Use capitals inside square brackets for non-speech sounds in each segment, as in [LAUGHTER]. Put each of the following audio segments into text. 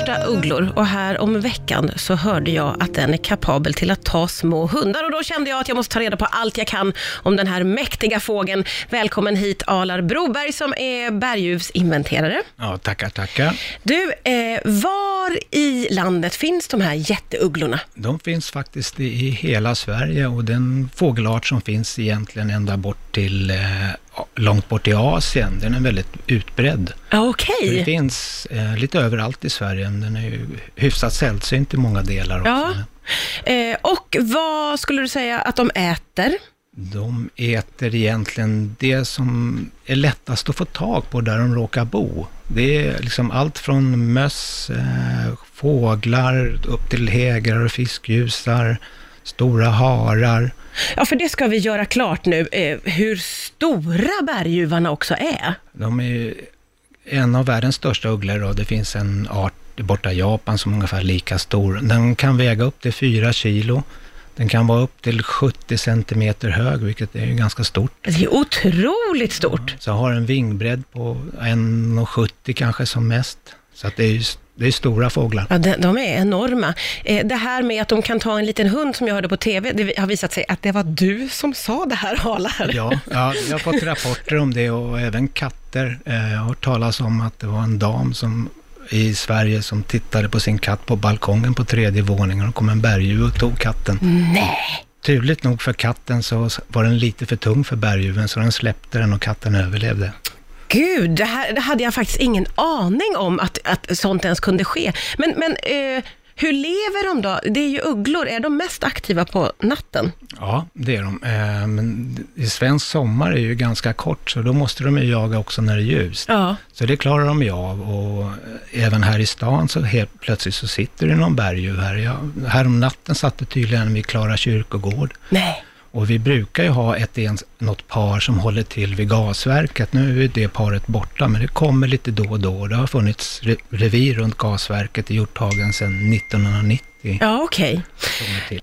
största ugglor och här om veckan så hörde jag att den är kapabel till att ta små hundar och då kände jag att jag måste ta reda på allt jag kan om den här mäktiga fågeln. Välkommen hit Alar Broberg som är berguvsinventerare. Ja, tackar, tackar. Du, eh, var i landet finns de här jätteugglorna? De finns faktiskt i hela Sverige och den fågelart som finns egentligen ända bort till eh, långt bort i Asien. Den är väldigt utbredd. Okej. Så Det finns eh, lite överallt i Sverige. men Den är ju hyfsat sällsynt i många delar också. Ja. Eh, och vad skulle du säga att de äter? De äter egentligen det som är lättast att få tag på där de råkar bo. Det är liksom allt från möss, eh, fåglar, upp till hägrar och fiskgjusar, stora harar. Ja, för det ska vi göra klart nu, eh, hur stora berguvarna också är. De är en av världens största ugglor och det finns en art borta i Japan som är ungefär lika stor. Den kan väga upp till 4 kilo. Den kan vara upp till 70 centimeter hög, vilket är ganska stort. Det är otroligt stort. Så har en vingbredd på 1,70 kanske som mest. Så att det är det är stora fåglar. Ja, de, de är enorma. Eh, det här med att de kan ta en liten hund som jag hörde på TV, det har visat sig att det var du som sa det här, Alar. Ja, ja, jag har fått rapporter om det och även katter. Eh, Jag har hört talas om att det var en dam som i Sverige som tittade på sin katt på balkongen på tredje våningen och kom en berguv och tog katten. Nej. Turligt nog för katten så var den lite för tung för berguven så den släppte den och katten överlevde. Gud, det här det hade jag faktiskt ingen aning om att, att sånt ens kunde ske. Men, men eh, hur lever de då? Det är ju ugglor, är de mest aktiva på natten? Ja, det är de. Eh, Men i svensk sommar är ju ganska kort, så då måste de ju jaga också när det är ljust. Ja. Så det klarar de ju av och även här i stan så helt plötsligt så sitter det någon berguv här. Jag, här om natten satt det tydligen vid Klara kyrkogård. Nej. Och vi brukar ju ha ett något par som håller till vid gasverket. Nu är det paret borta, men det kommer lite då och då. Det har funnits re, revir runt gasverket i Hjorthagen sedan 1990. Ja, okej. till.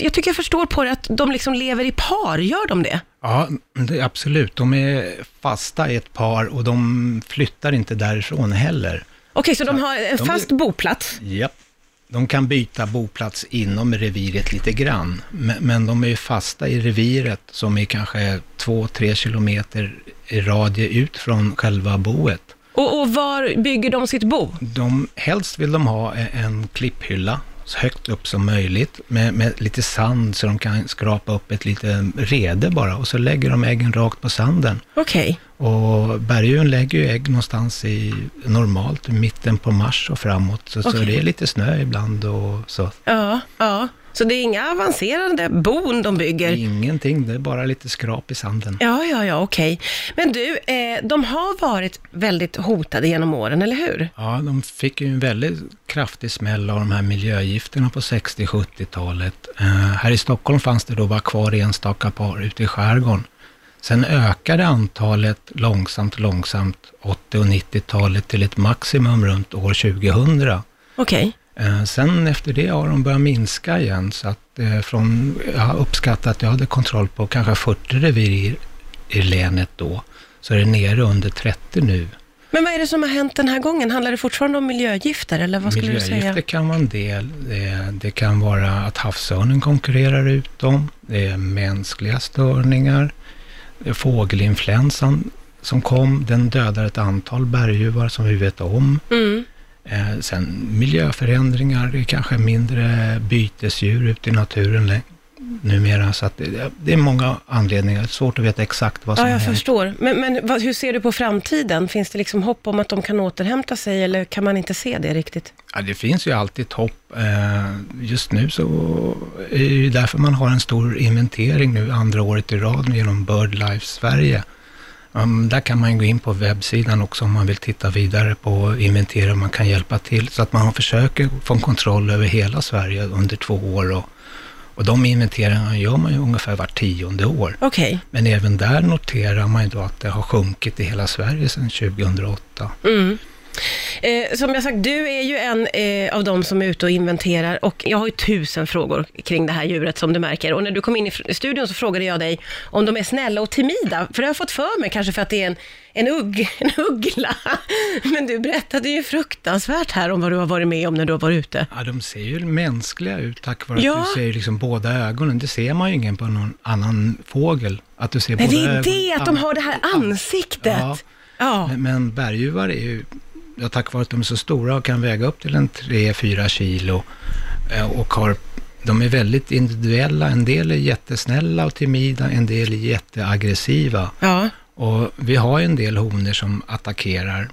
Jag tycker jag förstår på det att de liksom lever i par, gör de det? Ja, det, absolut. De är fasta i ett par och de flyttar inte därifrån heller. Okej, så de Så, har en de fast boplats? Japp. De kan byta boplats inom reviret lite grann, men, de är ju fasta i reviret som är kanske två, tre kilometer i radie ut från själva boet. Och, och var bygger de sitt bo? De, helst vill de ha e- en klipphylla så högt upp som möjligt med, med lite sand så de kan skrapa upp ett litet rede bara och så lägger de äggen rakt på sanden. Okej. Och berguven lägger ju ägg någonstans i normalt mitten på mars och framåt. Så, så Okej. det är lite snö ibland och så. Ja, ja. Så det är inga avancerade bon de bygger? Ingenting, det är bara lite skrap i sanden. Ja, ja, ja, okej. Men du, eh, de har varit väldigt hotade genom åren, eller hur? Ja, de fick ju en väldigt kraftig smäll av de här miljögifterna på 60-70-talet. Eh, här i Stockholm fanns det då bara kvar enstaka par ute i skärgården. Sen ökade antalet långsamt, långsamt 80 och 90-talet till ett maximum runt år 2000. Okej. Eh, Sen efter det har de börjat minska igen, så att eh, från, jag har uppskattat att jag hade kontroll på kanske 40 revir i, i länet då, så är det nere under 30 nu. Men vad är det som har hänt den här gången? Handlar det fortfarande om miljögifter, eller vad skulle du Miljögifter säga? kan vara en del. Det, det kan vara att havsörnen konkurrerar ut dem. Det är mänskliga störningar. Fågelinfluensan som kom, den dödar ett antal berguvar som vi vet om. Mm. Eh, sen miljöförändringar, det är kanske mindre bytesdjur ute i naturen numera. Så att det, det är många anledningar. Det är svårt att veta exakt vad som Ja, jag hänt. förstår. Men, men vad, hur ser du på framtiden? Finns det liksom hopp om att de kan återhämta sig, eller kan man inte se det riktigt? Ja, det finns ju alltid hopp. Eh, Just nu så är det därför man har en stor inventering nu andra året i rad genom BirdLife Sverige. Um, där kan man gå in på webbsidan också om man vill titta vidare på inventera man kan hjälpa till. Så att man försöker få en kontroll över hela Sverige under två år. Och, och de inventeringarna gör man ju ungefär vart tionde år. Okej. Men även där noterar man ju då att det har sjunkit i hela Sverige sedan 2008. Mm. Eh, som jag sagt, du är ju en eh, av dem som är ute och inventerar och jag har ju tusen frågor kring det här djuret som du märker. Och när du kom in i studion så frågade jag dig om de är snälla och timida, för det har jag fått för mig, kanske för att det är en, en, ugg, [LAUGHS] en uggla. Men du berättade ju fruktansvärt här om vad du har varit med om när du har varit ute. Ja, de ser ju mänskliga ut tack vare Ja. att du ser liksom båda ögonen. Det ser man ju ingen på någon annan fågel. Att du ser det båda är ögonen. det, att de har det här ansiktet. Ja. Ja. Men, men berguvar är ju, ja, tack vare att de är så stora och kan väga upp till en 3-4 kilo eh, och har, de är väldigt individuella. En del är jättesnälla och timida, en del är jätteaggressiva. ja. Och vi har ju en del honor som attackerar,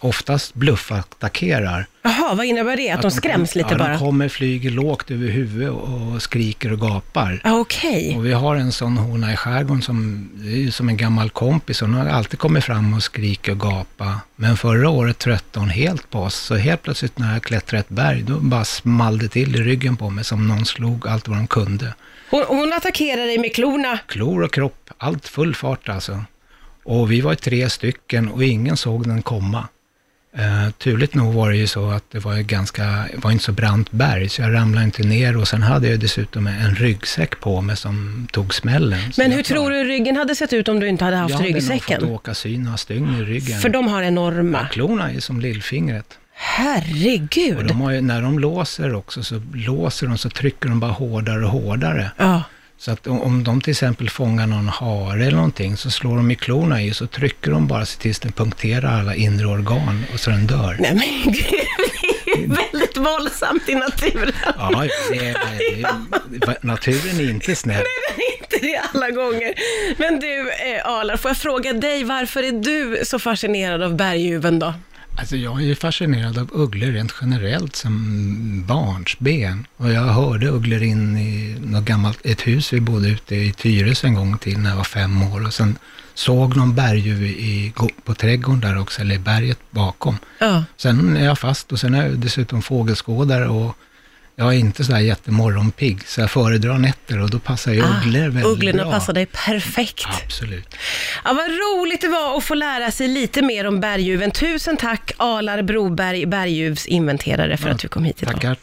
oftast bluffattackerar. Jaha, vad innebär det? Att, de skräms kom, lite ja, bara? de kommer, flyger lågt över huvudet och skriker och gapar. Ja, Okej. Och vi har en sån hona i skärgården som, det är som en gammal kompis. Hon har alltid kommit fram och skrikit och gapa. Men förra året tröttade hon helt på oss. Så helt plötsligt när jag klättrade ett berg, då bara small det till i ryggen på mig som någon slog allt vad de kunde. Hon, hon attackerar dig med klorna. Klor och kropp, allt full fart alltså. Och vi var tre stycken och ingen såg den komma. Uh, turligt nog var det ju så att det var ganska, var inte så brant berg, så jag ramlade inte ner och sen hade jag dessutom en ryggsäck på mig som tog smällen. Men jag hur tror du ryggen hade sett ut om du inte hade haft jag hade nog ryggsäcken? fått åka syn några stygn i ryggen. För de har enorma. Klorna är som lillfingret. Och Herregud. de har ju, när de låser också, så låser de, så trycker de bara hårdare och hårdare. Ja. Så att om- de till exempel fångar någon hare eller någonting, så slår de i klorna i, så trycker de bara sig tills den punkterar alla inre organ och så den dör. Nej men gud, [LAUGHS] det är väldigt våldsamt i naturen. Ja, det är, det är, naturen är inte snäll. Den är inte det alla gånger. Men du, eh, Alar, får jag fråga dig, varför är du så fascinerad av berguven då? Alltså jag är ju fascinerad av ugglor rent generellt som barnsben. Och jag hörde ugglor in i något gammalt, ett hus vi bodde ute i Tyresö en gång till när jag var fem år. Och sen såg någon berguv i, på trädgården där också, eller i berget bakom. Ja. Sen är jag fast och sen är jag dessutom fågelskådare och jag är inte så här jättemorgonpigg, så jag föredrar nätter och då passar ju ugglor väldigt Ah, Ugglorna bra. passar dig perfekt. Absolut. Ja, vad roligt det var att få lära sig lite mer om berguven. Tusen tack Alar Broberg, berguvsinventerare, för att du kom hit idag. Tackar,